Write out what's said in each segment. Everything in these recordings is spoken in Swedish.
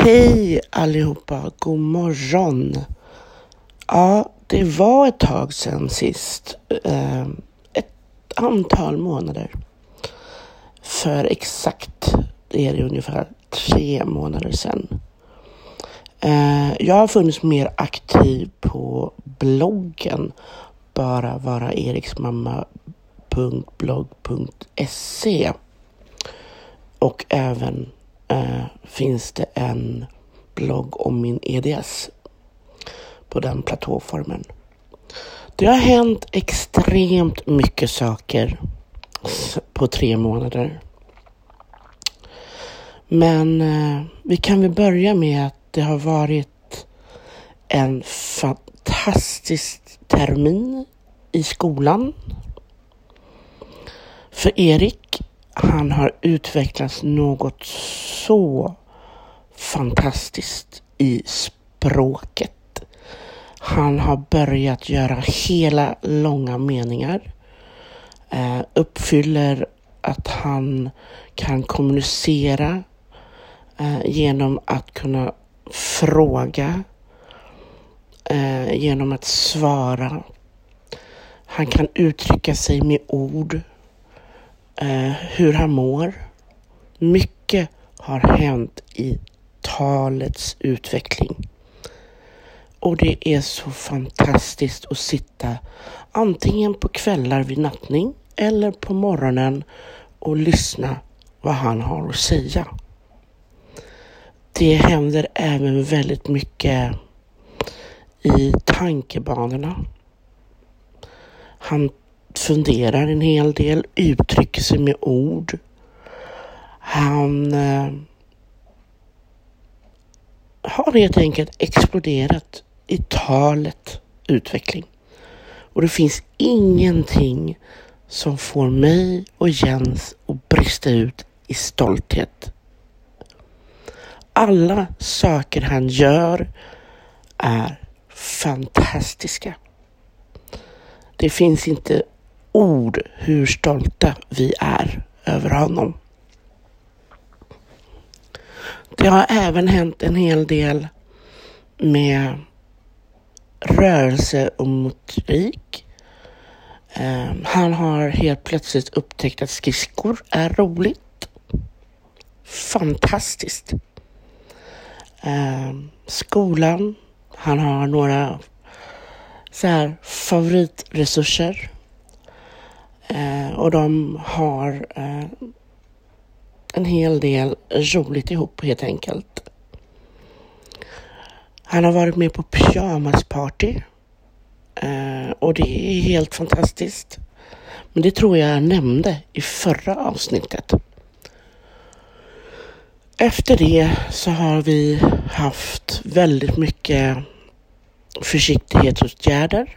Hej allihopa, god morgon. Ja, det var ett tag sedan sist. Eh, ett antal månader. För exakt, det är det ungefär tre månader sedan. Eh, jag har funnits mer aktiv på bloggen bara vara eriksmamma.blogg.se och även eh, finns det en blogg om min EDS på den platåformen. Det har hänt extremt mycket saker på tre månader. Men eh, vi kan väl börja med att det har varit en fantastisk termin i skolan. För Erik, han har utvecklats något så fantastiskt i språket. Han har börjat göra hela långa meningar. Eh, uppfyller att han kan kommunicera eh, genom att kunna fråga, eh, genom att svara. Han kan uttrycka sig med ord, eh, hur han mår. Mycket har hänt i talets utveckling. Och det är så fantastiskt att sitta antingen på kvällar vid nattning eller på morgonen och lyssna vad han har att säga. Det händer även väldigt mycket i tankebanorna. Han funderar en hel del, uttrycker sig med ord. Han eh, har helt enkelt exploderat i talet utveckling. Och det finns ingenting som får mig och Jens att brista ut i stolthet. Alla saker han gör är fantastiska. Det finns inte ord hur stolta vi är över honom. Det har även hänt en hel del med rörelse och motorik. Um, han har helt plötsligt upptäckt att skridskor är roligt. Fantastiskt. Um, skolan han har några så här favoritresurser. Eh, och de har eh, en hel del roligt ihop helt enkelt. Han har varit med på pyjamasparty. Eh, och det är helt fantastiskt. Men det tror jag jag nämnde i förra avsnittet. Efter det så har vi haft väldigt mycket försiktighetsåtgärder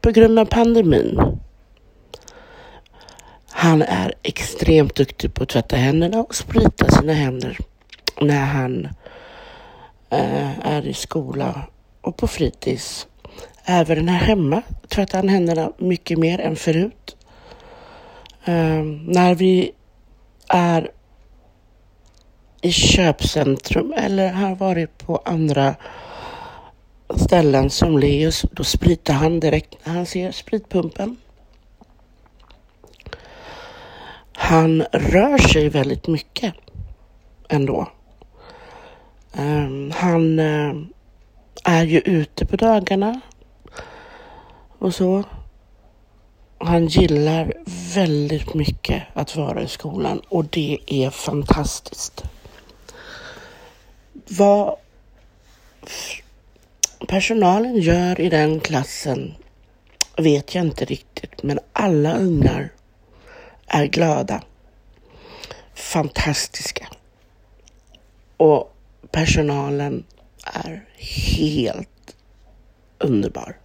på grund av pandemin. Han är extremt duktig på att tvätta händerna och sprita sina händer när han eh, är i skola och på fritids. Även här hemma tvättar han händerna mycket mer än förut. Eh, när vi är i köpcentrum eller har varit på andra ställen som Leos, då spritar han direkt när han ser spritpumpen. Han rör sig väldigt mycket ändå. Um, han uh, är ju ute på dagarna och så. Han gillar väldigt mycket att vara i skolan och det är fantastiskt. Vad personalen gör i den klassen vet jag inte riktigt, men alla ungar är glada. Fantastiska. Och personalen är helt underbar.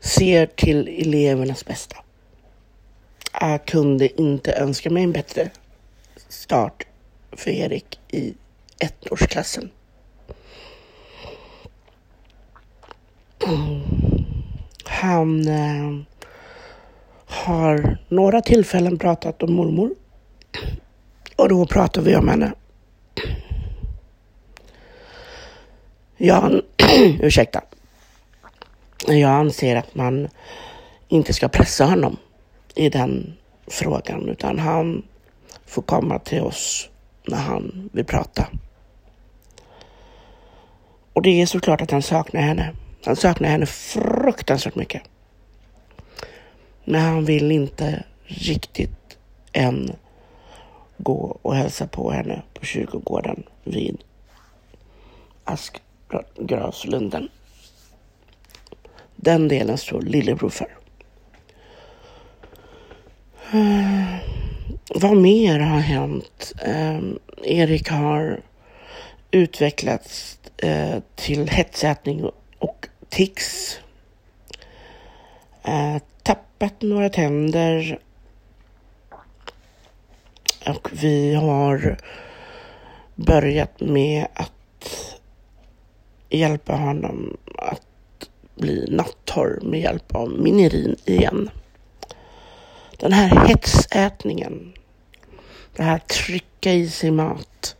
Ser till elevernas bästa. Jag kunde inte önska mig en bättre start för Erik i ettårsklassen. Han eh, har några tillfällen pratat om mormor. Och då pratar vi om henne. Jag, ursäkta. Jag anser att man inte ska pressa honom i den frågan, utan han får komma till oss när han vill prata. Och det är såklart att han saknar henne. Han saknar henne fruktansvärt mycket. Men han vill inte riktigt än gå och hälsa på henne på kyrkogården vid Askgranslunden. Den delen står lillebror för. Eh, vad mer har hänt? Eh, Erik har utvecklats eh, till hetsätning och tics. Eh, tappat några tänder. Och vi har börjat med att hjälpa honom att bli nattorr med hjälp av Minirin igen. Den här hetsätningen, det här trycka i sig mat,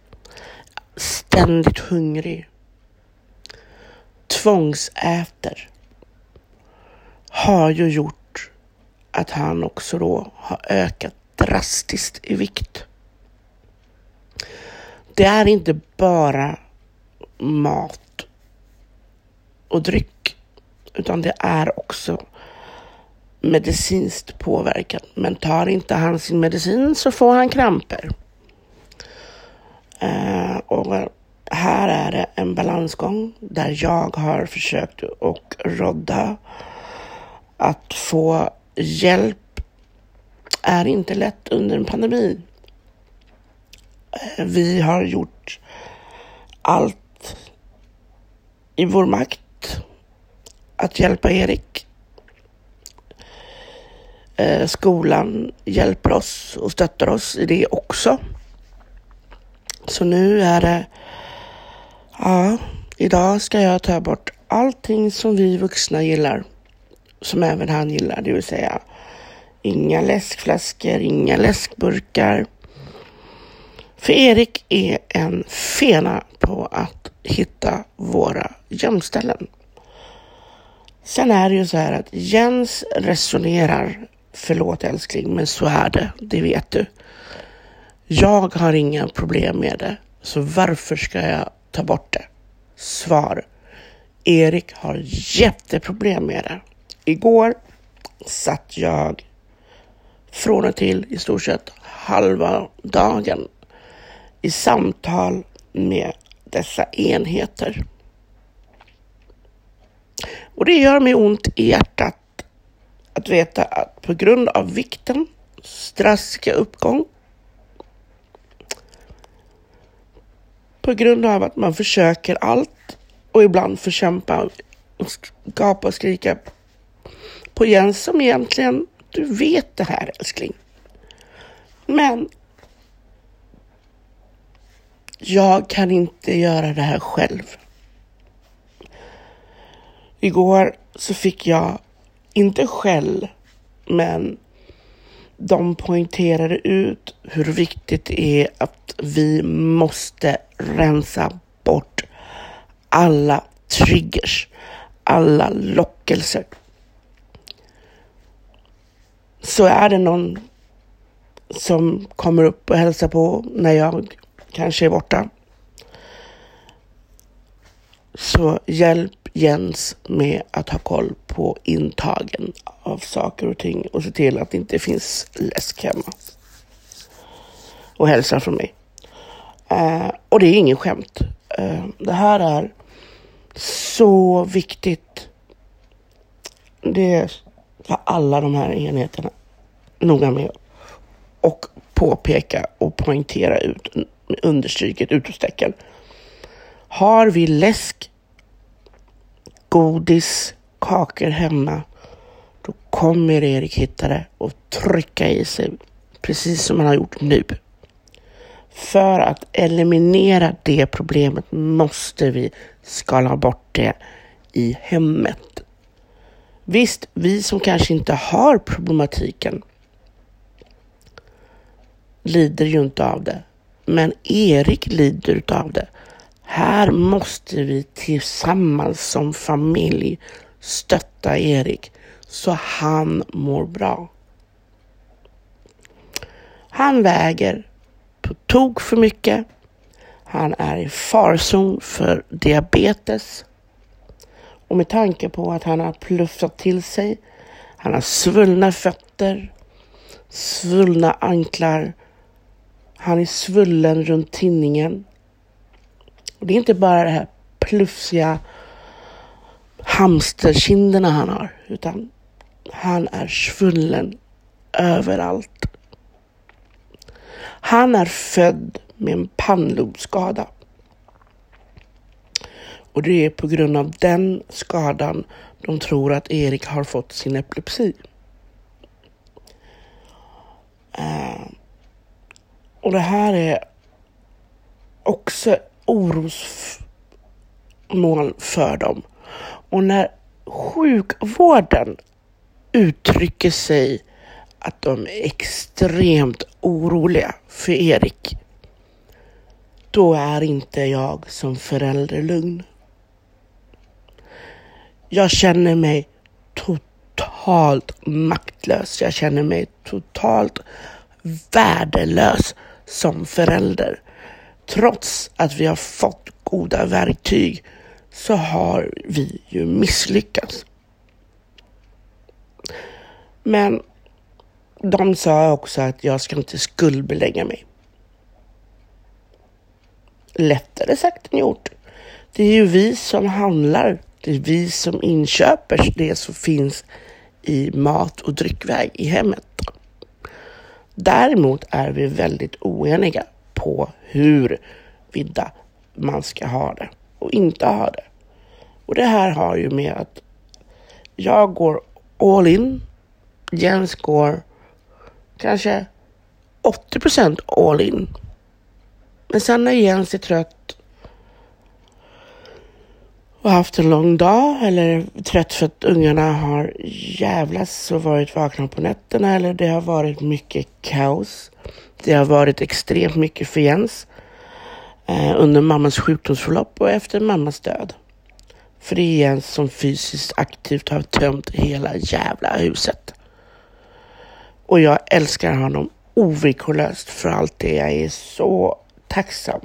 ständigt hungrig, tvångsäter, har ju gjort att han också då har ökat drastiskt i vikt. Det är inte bara mat och dryck, utan det är också medicinskt påverkad. Men tar inte han sin medicin så får han kramper. Uh, och här är det en balansgång där jag har försökt och rodda att få hjälp är inte lätt under en pandemi. Eh, vi har gjort allt i vår makt att hjälpa Erik eh, skolan hjälper oss och stöttar oss i det också. Så nu är det, ja, idag ska jag ta bort allting som vi vuxna gillar, som även han gillar, det vill säga inga läskflaskor, inga läskburkar. För Erik är en fena på att hitta våra gömställen. Sen är det ju så här att Jens resonerar Förlåt älskling, men så är det. Det vet du. Jag har inga problem med det, så varför ska jag ta bort det? Svar. Erik har jätteproblem med det. Igår satt jag från och till i stort sett halva dagen i samtal med dessa enheter. Och det gör mig ont i hjärtat att veta att på grund av vikten, drastiska uppgång, på grund av att man försöker allt och ibland får kämpa och gapa och skrika på Jens som egentligen, du vet det här älskling. Men jag kan inte göra det här själv. Igår så fick jag inte skäll, men de poängterade ut hur viktigt det är att vi måste rensa bort alla triggers, alla lockelser. Så är det någon som kommer upp och hälsar på när jag kanske är borta. Så hjälp Jens med att ha koll på intagen av saker och ting och se till att det inte finns läsk hemma. Och hälsa från mig. Uh, och det är ingen skämt. Uh, det här är så viktigt. Det är för alla de här enheterna noga med och påpeka och poängtera ut, understryket, utropstecken. Har vi läsk godis, kakor hemma, då kommer Erik hitta det och trycka i sig, precis som han har gjort nu. För att eliminera det problemet måste vi skala bort det i hemmet. Visst, vi som kanske inte har problematiken lider ju inte av det. Men Erik lider av det. Här måste vi tillsammans som familj stötta Erik så han mår bra. Han väger på tok för mycket. Han är i farzon för diabetes. Och med tanke på att han har pluffat till sig, han har svullna fötter, svullna anklar, han är svullen runt tinningen. Och det är inte bara det här plufsiga hamsterkinderna han har, utan han är svullen överallt. Han är född med en pannlobsskada. Och det är på grund av den skadan de tror att Erik har fått sin epilepsi. Uh, och det här är också orosmål för dem. Och när sjukvården uttrycker sig att de är extremt oroliga för Erik, då är inte jag som förälder lugn. Jag känner mig totalt maktlös. Jag känner mig totalt värdelös som förälder. Trots att vi har fått goda verktyg så har vi ju misslyckats. Men de sa också att jag ska inte skuldbelägga mig. Lättare sagt än gjort. Det är ju vi som handlar. Det är vi som inköper det som finns i mat och dryckväg i hemmet. Däremot är vi väldigt oeniga på hur vidda man ska ha det och inte ha det. Och det här har ju med att jag går all in. Jens går kanske 80 procent all in. Men sen när Jens är trött och haft en lång dag eller trött för att ungarna har jävlas och varit vakna på nätterna eller det har varit mycket kaos. Det har varit extremt mycket för Jens eh, under mammas sjukdomsförlopp och efter mammas död. För det är Jens som fysiskt aktivt har tömt hela jävla huset. Och jag älskar honom ovillkorlöst för allt det. Jag är så tacksam.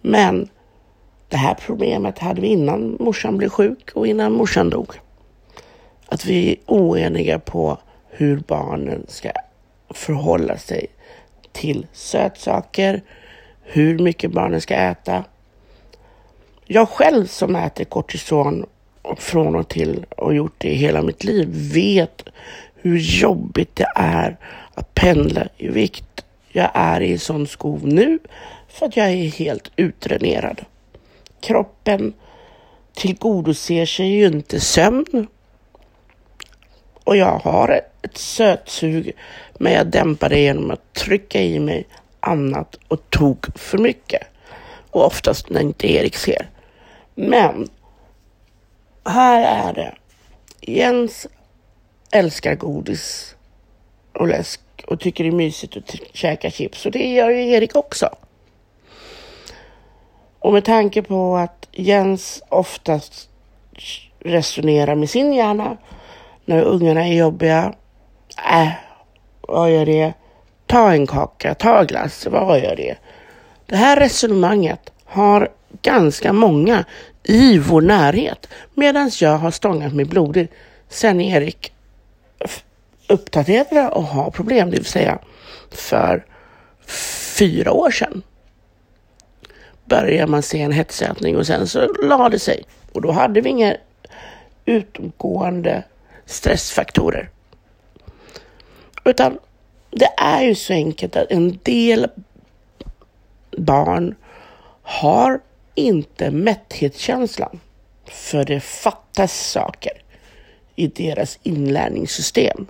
Men det här problemet hade vi innan morsan blev sjuk och innan morsan dog. Att vi är oeniga på hur barnen ska förhålla sig till sötsaker, hur mycket barnen ska äta. Jag själv som äter kortison från och till och gjort det i hela mitt liv vet hur jobbigt det är att pendla i vikt. Jag är i sån skov nu för att jag är helt utdränerad. Kroppen tillgodoser sig ju inte sömn. Och jag har ett sötsug, men jag dämpar det genom att trycka i mig annat och tog för mycket. Och oftast när inte Erik ser. Men här är det. Jens älskar godis och läsk och tycker det är mysigt att käka chips och det gör ju Erik också. Och med tanke på att Jens oftast resonerar med sin hjärna när ungarna är jobbiga. Äh, vad gör det? Ta en kaka, ta en glass, vad gör det? Det här resonemanget har ganska många i vår närhet medan jag har stångat mig blodig sen Erik uppdaterade och har problem, det vill säga för fyra år sedan började man se en hetsätning och sen så lade det sig. Och då hade vi inga utgående stressfaktorer. Utan det är ju så enkelt att en del barn har inte mätthetskänslan. För det fattas saker i deras inlärningssystem.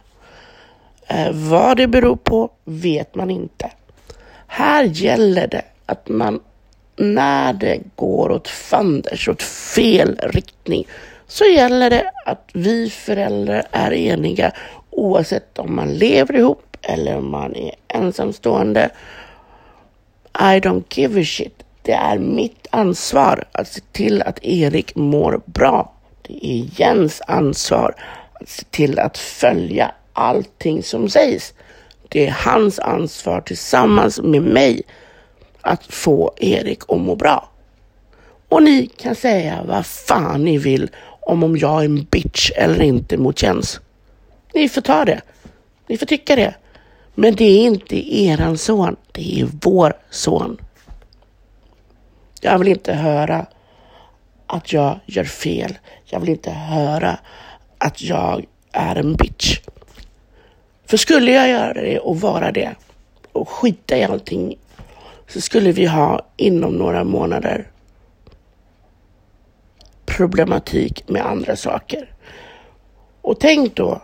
Eh, vad det beror på vet man inte. Här gäller det att man när det går åt fanders, åt fel riktning, så gäller det att vi föräldrar är eniga oavsett om man lever ihop eller om man är ensamstående. I don't give a shit. Det är mitt ansvar att se till att Erik mår bra. Det är Jens ansvar att se till att följa allting som sägs. Det är hans ansvar tillsammans med mig att få Erik att må bra. Och ni kan säga vad fan ni vill om om jag är en bitch eller inte mot Jens. Ni får ta det. Ni får tycka det. Men det är inte eran son. Det är vår son. Jag vill inte höra att jag gör fel. Jag vill inte höra att jag är en bitch. För skulle jag göra det och vara det och skita i allting så skulle vi ha inom några månader problematik med andra saker. Och tänk då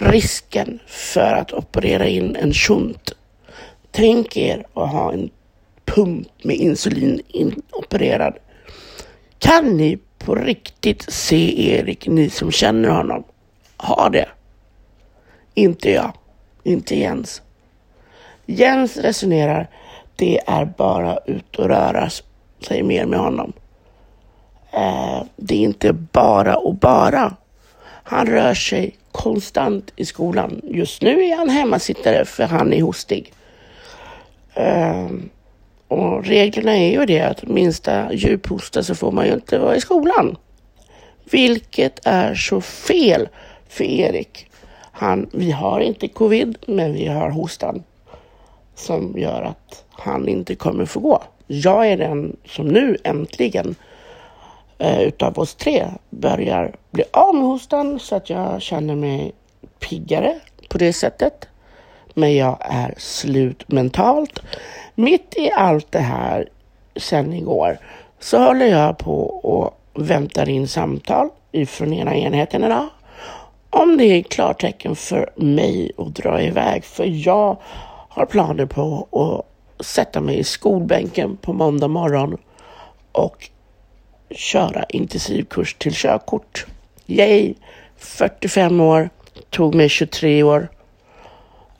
risken för att operera in en shunt. Tänk er att ha en pump med insulin inopererad. Kan ni på riktigt se Erik, ni som känner honom, ha det? Inte jag, inte Jens. Jens resonerar, det är bara ut och röra sig mer med honom. Eh, det är inte bara och bara. Han rör sig konstant i skolan. Just nu är han hemmasittare för han är hostig. Eh, och reglerna är ju det att minsta djuphosta så får man ju inte vara i skolan. Vilket är så fel för Erik. Han, vi har inte covid, men vi har hostan som gör att han inte kommer få gå. Jag är den som nu äntligen eh, utav oss tre börjar bli av med hostan så att jag känner mig piggare på det sättet. Men jag är slut mentalt. Mitt i allt det här sen igår så håller jag på och väntar in samtal ifrån ena enheten idag. Om det är klartecken för mig att dra iväg. För jag har planer på att sätta mig i skolbänken på måndag morgon och köra intensivkurs till körkort. Yay! 45 år, tog mig 23 år.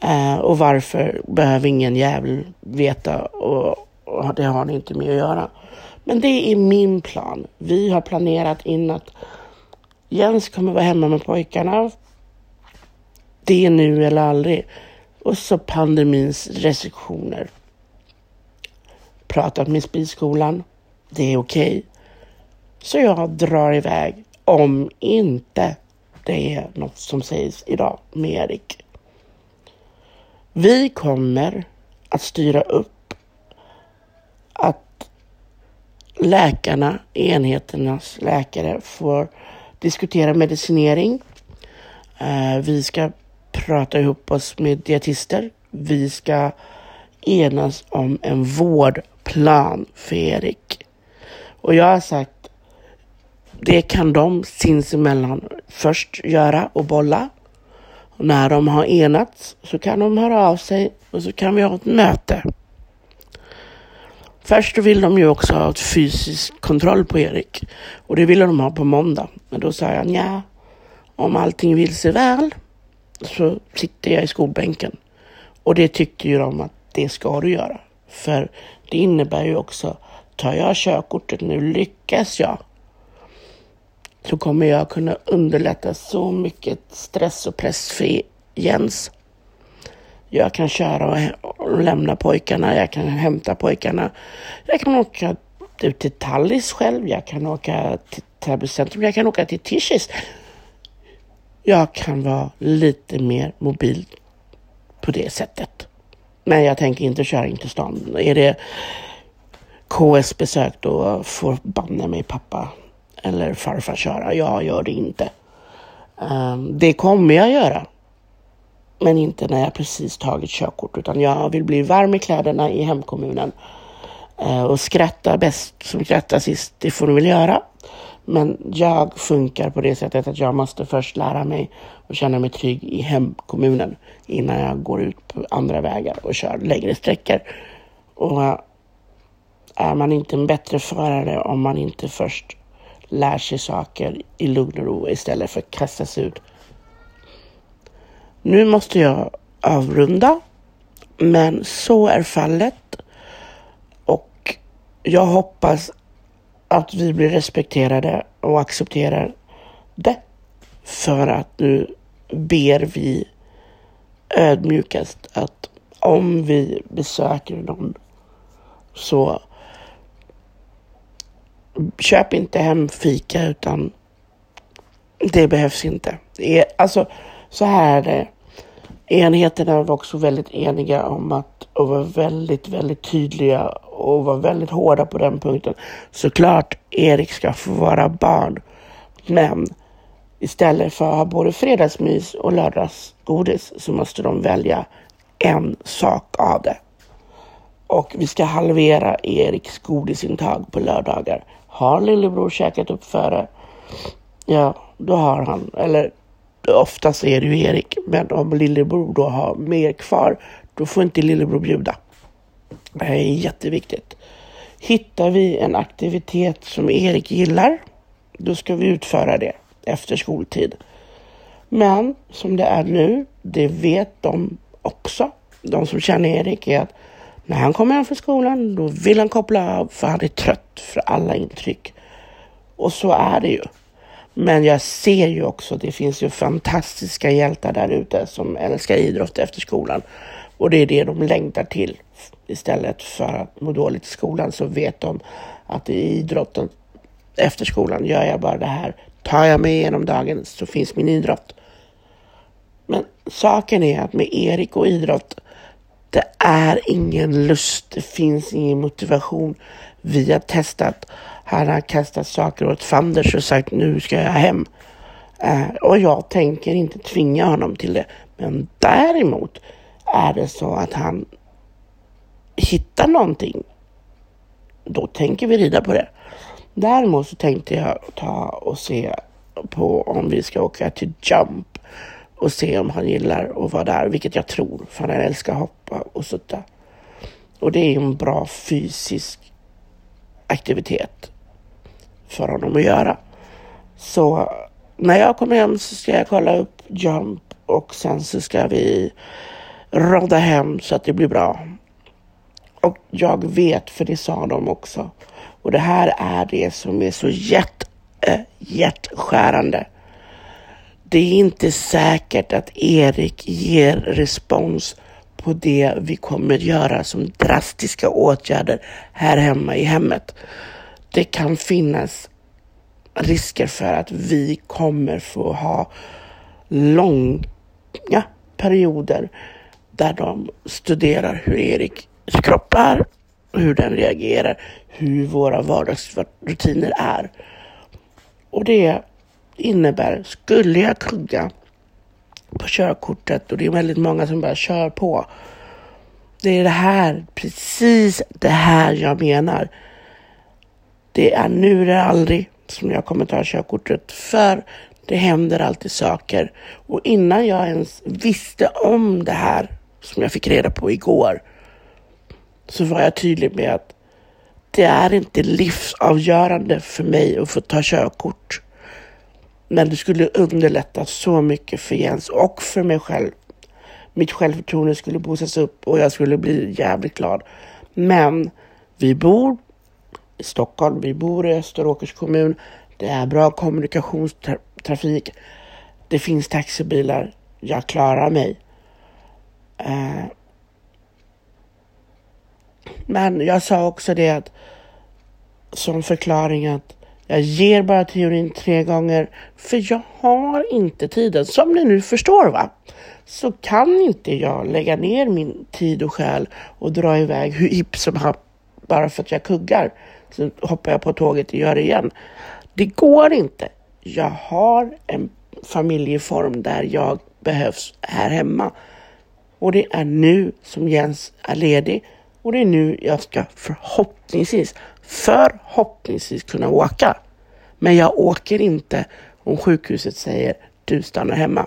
Eh, och varför behöver ingen jävel veta och, och, det har ni inte med att göra. Men det är min plan. Vi har planerat in att Jens kommer vara hemma med pojkarna. Det är nu eller aldrig. Och så pandemins restriktioner. Pratat med spisskolan. Det är okej. Okay. Så jag drar iväg om inte det är något som sägs idag med Erik. Vi kommer att styra upp att läkarna, enheternas läkare, får diskutera medicinering. Eh, vi ska prata ihop oss med dietister. Vi ska enas om en vård plan för Erik. Och jag har sagt det kan de sinsemellan först göra och bolla. Och när de har enats så kan de höra av sig och så kan vi ha ett möte. Först vill de ju också ha ett fysisk kontroll på Erik och det ville de ha på måndag. Men då sa jag ja, om allting vill sig väl så sitter jag i skolbänken. Och det tyckte ju de att det ska du göra. För det innebär ju också, tar jag körkortet nu, lyckas jag så kommer jag kunna underlätta så mycket stress och press för Jens. Jag kan köra och lämna pojkarna, jag kan hämta pojkarna. Jag kan åka ut till Tallis själv, jag kan åka till Täby centrum, jag kan åka till Tishis. Jag kan vara lite mer mobil på det sättet. Men jag tänker inte köra in till stan. Är det KS-besök då får banne mig pappa eller farfar köra. Jag gör det inte. Um, det kommer jag göra. Men inte när jag precis tagit körkort utan jag vill bli varm i kläderna i hemkommunen. Uh, och skratta bäst som skrattar sist, det får du väl göra. Men jag funkar på det sättet att jag måste först lära mig och känna mig trygg i hemkommunen innan jag går ut på andra vägar och kör längre sträckor. Och eh, är man inte en bättre förare om man inte först lär sig saker i lugn och ro istället för att kastas ut. Nu måste jag avrunda, men så är fallet. Och jag hoppas att vi blir respekterade och accepterade för att nu ber vi ödmjukast att om vi besöker någon så köp inte hem fika utan det behövs inte. Alltså så här är det. Enheterna var också väldigt eniga om att och var väldigt, väldigt tydliga och var väldigt hårda på den punkten. Såklart Erik ska få vara barn. Men istället för att ha både fredagsmys och lördagsgodis så måste de välja en sak av det. Och vi ska halvera Eriks godisintag på lördagar. Har lillebror käkat upp före, ja, då har han, eller oftast är det ju Erik, men om lillebror då har mer kvar, då får inte lillebror bjuda. Det här är jätteviktigt. Hittar vi en aktivitet som Erik gillar, då ska vi utföra det efter skoltid. Men som det är nu, det vet de också, de som känner Erik, är att när han kommer hem från skolan, då vill han koppla av för han är trött för alla intryck. Och så är det ju. Men jag ser ju också, det finns ju fantastiska hjältar där ute som älskar idrott efter skolan. Och det är det de längtar till. Istället för att må dåligt i skolan så vet de att i idrotten efter skolan gör jag bara det här. Tar jag mig igenom dagen så finns min idrott. Men saken är att med Erik och idrott, det är ingen lust, det finns ingen motivation. Vi har testat, han har kastat saker åt fanders och sagt nu ska jag hem. Eh, och jag tänker inte tvinga honom till det. Men däremot är det så att han hittar någonting, då tänker vi rida på det. Däremot så tänkte jag ta och se på om vi ska åka till Jump och se om han gillar att vara där, vilket jag tror, för han älskar att hoppa och sutta. Och det är en bra fysisk aktivitet för honom att göra. Så när jag kommer hem så ska jag kolla upp Jump och sen så ska vi rodda hem så att det blir bra. Och jag vet, för det sa de också. Och det här är det som är så hjärt, äh, hjärtskärande. Det är inte säkert att Erik ger respons på det vi kommer göra som drastiska åtgärder här hemma i hemmet. Det kan finnas risker för att vi kommer få ha långa perioder där de studerar hur Eriks kropp är, hur den reagerar, hur våra vardagsrutiner är. Och det innebär, skulle jag kugga på körkortet och det är väldigt många som bara kör på. Det är det här, precis det här jag menar. Det är nu eller aldrig som jag kommer ta körkortet för det händer alltid saker. Och innan jag ens visste om det här som jag fick reda på igår så var jag tydlig med att det är inte livsavgörande för mig att få ta körkort. Men det skulle underlätta så mycket för Jens och för mig själv. Mitt självförtroende skulle boostas upp och jag skulle bli jävligt glad. Men vi bor i Stockholm, vi bor i Österåkers kommun. Det är bra kommunikationstrafik. Det finns taxibilar. Jag klarar mig. Uh, men jag sa också det att som förklaring att jag ger bara teorin tre gånger för jag har inte tiden. Som ni nu förstår va? Så kan inte jag lägga ner min tid och själ och dra iväg hur hipp som happ bara för att jag kuggar. Sen hoppar jag på tåget och gör det igen. Det går inte. Jag har en familjeform där jag behövs här hemma. Och det är nu som Jens är ledig och det är nu jag ska förhoppningsvis, förhoppningsvis kunna åka. Men jag åker inte om sjukhuset säger du stannar hemma.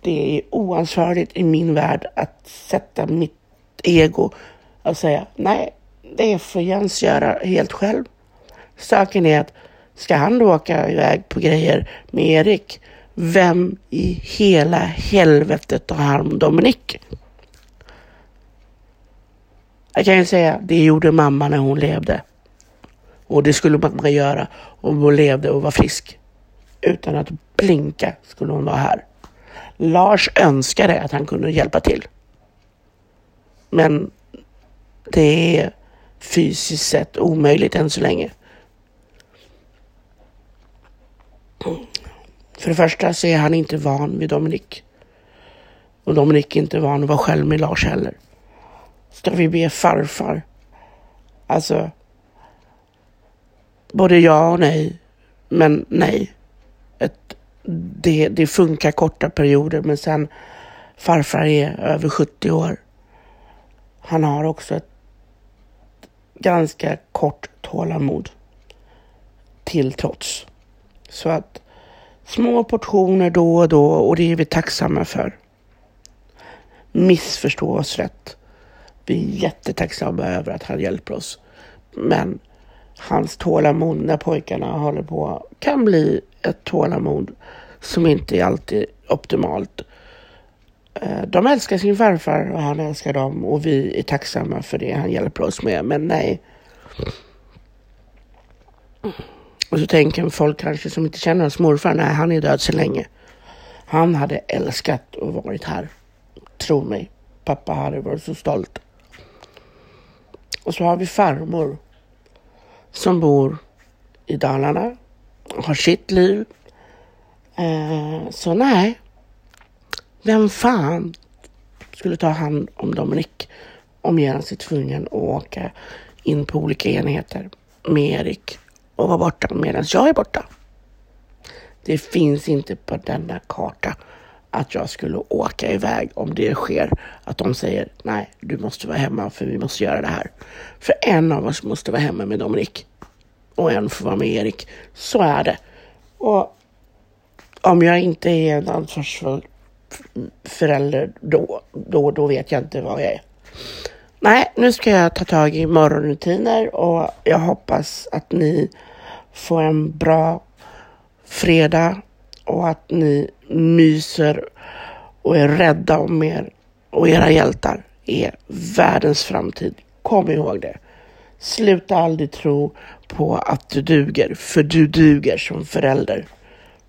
Det är oansvarigt i min värld att sätta mitt ego och säga nej, det får Jens göra helt själv. Saken är att ska han då åka iväg på grejer med Erik, vem i hela helvetet tar hand om Dominik? Jag kan ju säga, det gjorde mamma när hon levde. Och det skulle mamma göra om hon levde och var frisk. Utan att blinka skulle hon vara här. Lars önskade att han kunde hjälpa till. Men det är fysiskt sett omöjligt än så länge. För det första så är han inte van vid Dominik. Och Dominik är inte van att vara själv med Lars heller. Ska vi be farfar? Alltså, både ja och nej. Men nej. Ett, det, det funkar korta perioder men sen farfar är över 70 år. Han har också ett ganska kort tålamod till trots. Så att små portioner då och då och det är vi tacksamma för. Missförstå oss rätt. Vi är jättetacksamma över att han hjälper oss. Men hans tålamod när pojkarna håller på kan bli ett tålamod som inte är alltid optimalt. Eh, de älskar sin farfar och han älskar dem och vi är tacksamma för det han hjälper oss med. Men nej. Och så tänker folk kanske som inte känner hans morfar, nej han är död så länge. Han hade älskat att varit här. Tro mig. Pappa hade varit så stolt. Och så har vi farmor som bor i Dalarna, har sitt liv. Eh, så nej, vem fan skulle ta hand om Dominik om Göran är tvungen att åka in på olika enheter med Erik och vara borta medan jag är borta. Det finns inte på denna karta att jag skulle åka iväg om det sker att de säger nej, du måste vara hemma för vi måste göra det här. För en av oss måste vara hemma med Dominik och en får vara med Erik. Så är det. Och om jag inte är en ansvarsfull förälder då, då, då vet jag inte vad jag är. Nej, nu ska jag ta tag i morgonrutiner och jag hoppas att ni får en bra fredag och att ni myser och är rädda om er och era hjältar är världens framtid. Kom ihåg det. Sluta aldrig tro på att du duger, för du duger som förälder.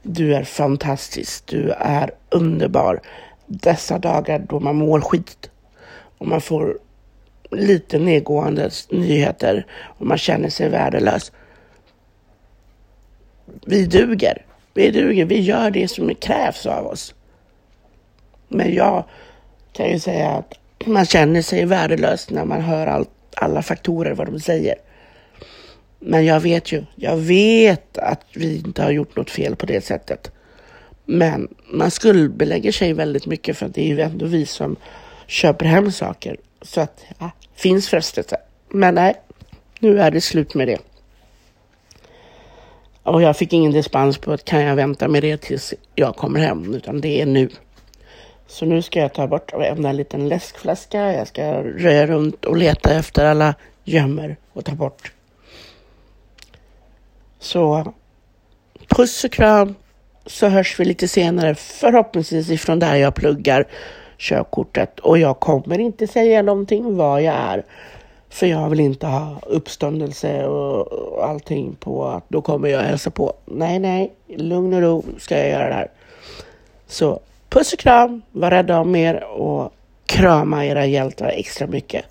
Du är fantastisk, du är underbar. Dessa dagar då man mår skit och man får lite nedgående nyheter och man känner sig värdelös. Vi duger. Vi duger. Vi gör det som krävs av oss. Men jag kan ju säga att man känner sig värdelös när man hör allt, alla faktorer, vad de säger. Men jag vet ju, jag vet att vi inte har gjort något fel på det sättet. Men man skuldbelägger sig väldigt mycket för att det är ju ändå vi som köper hem saker. Så att, ja, finns frestelse. Men nej, nu är det slut med det. Och jag fick ingen dispens på att kan jag vänta med det tills jag kommer hem, utan det är nu. Så nu ska jag ta bort och en liten läskflaska. Jag ska röja runt och leta efter alla gömmer och ta bort. Så puss och kram så hörs vi lite senare, förhoppningsvis ifrån där jag pluggar körkortet. Och jag kommer inte säga någonting vad jag är. För jag vill inte ha uppståndelse och, och allting på att då kommer jag hälsa på. Nej, nej, lugn och ro ska jag göra det här. Så puss och kram, var rädda om er och krama era hjältar extra mycket.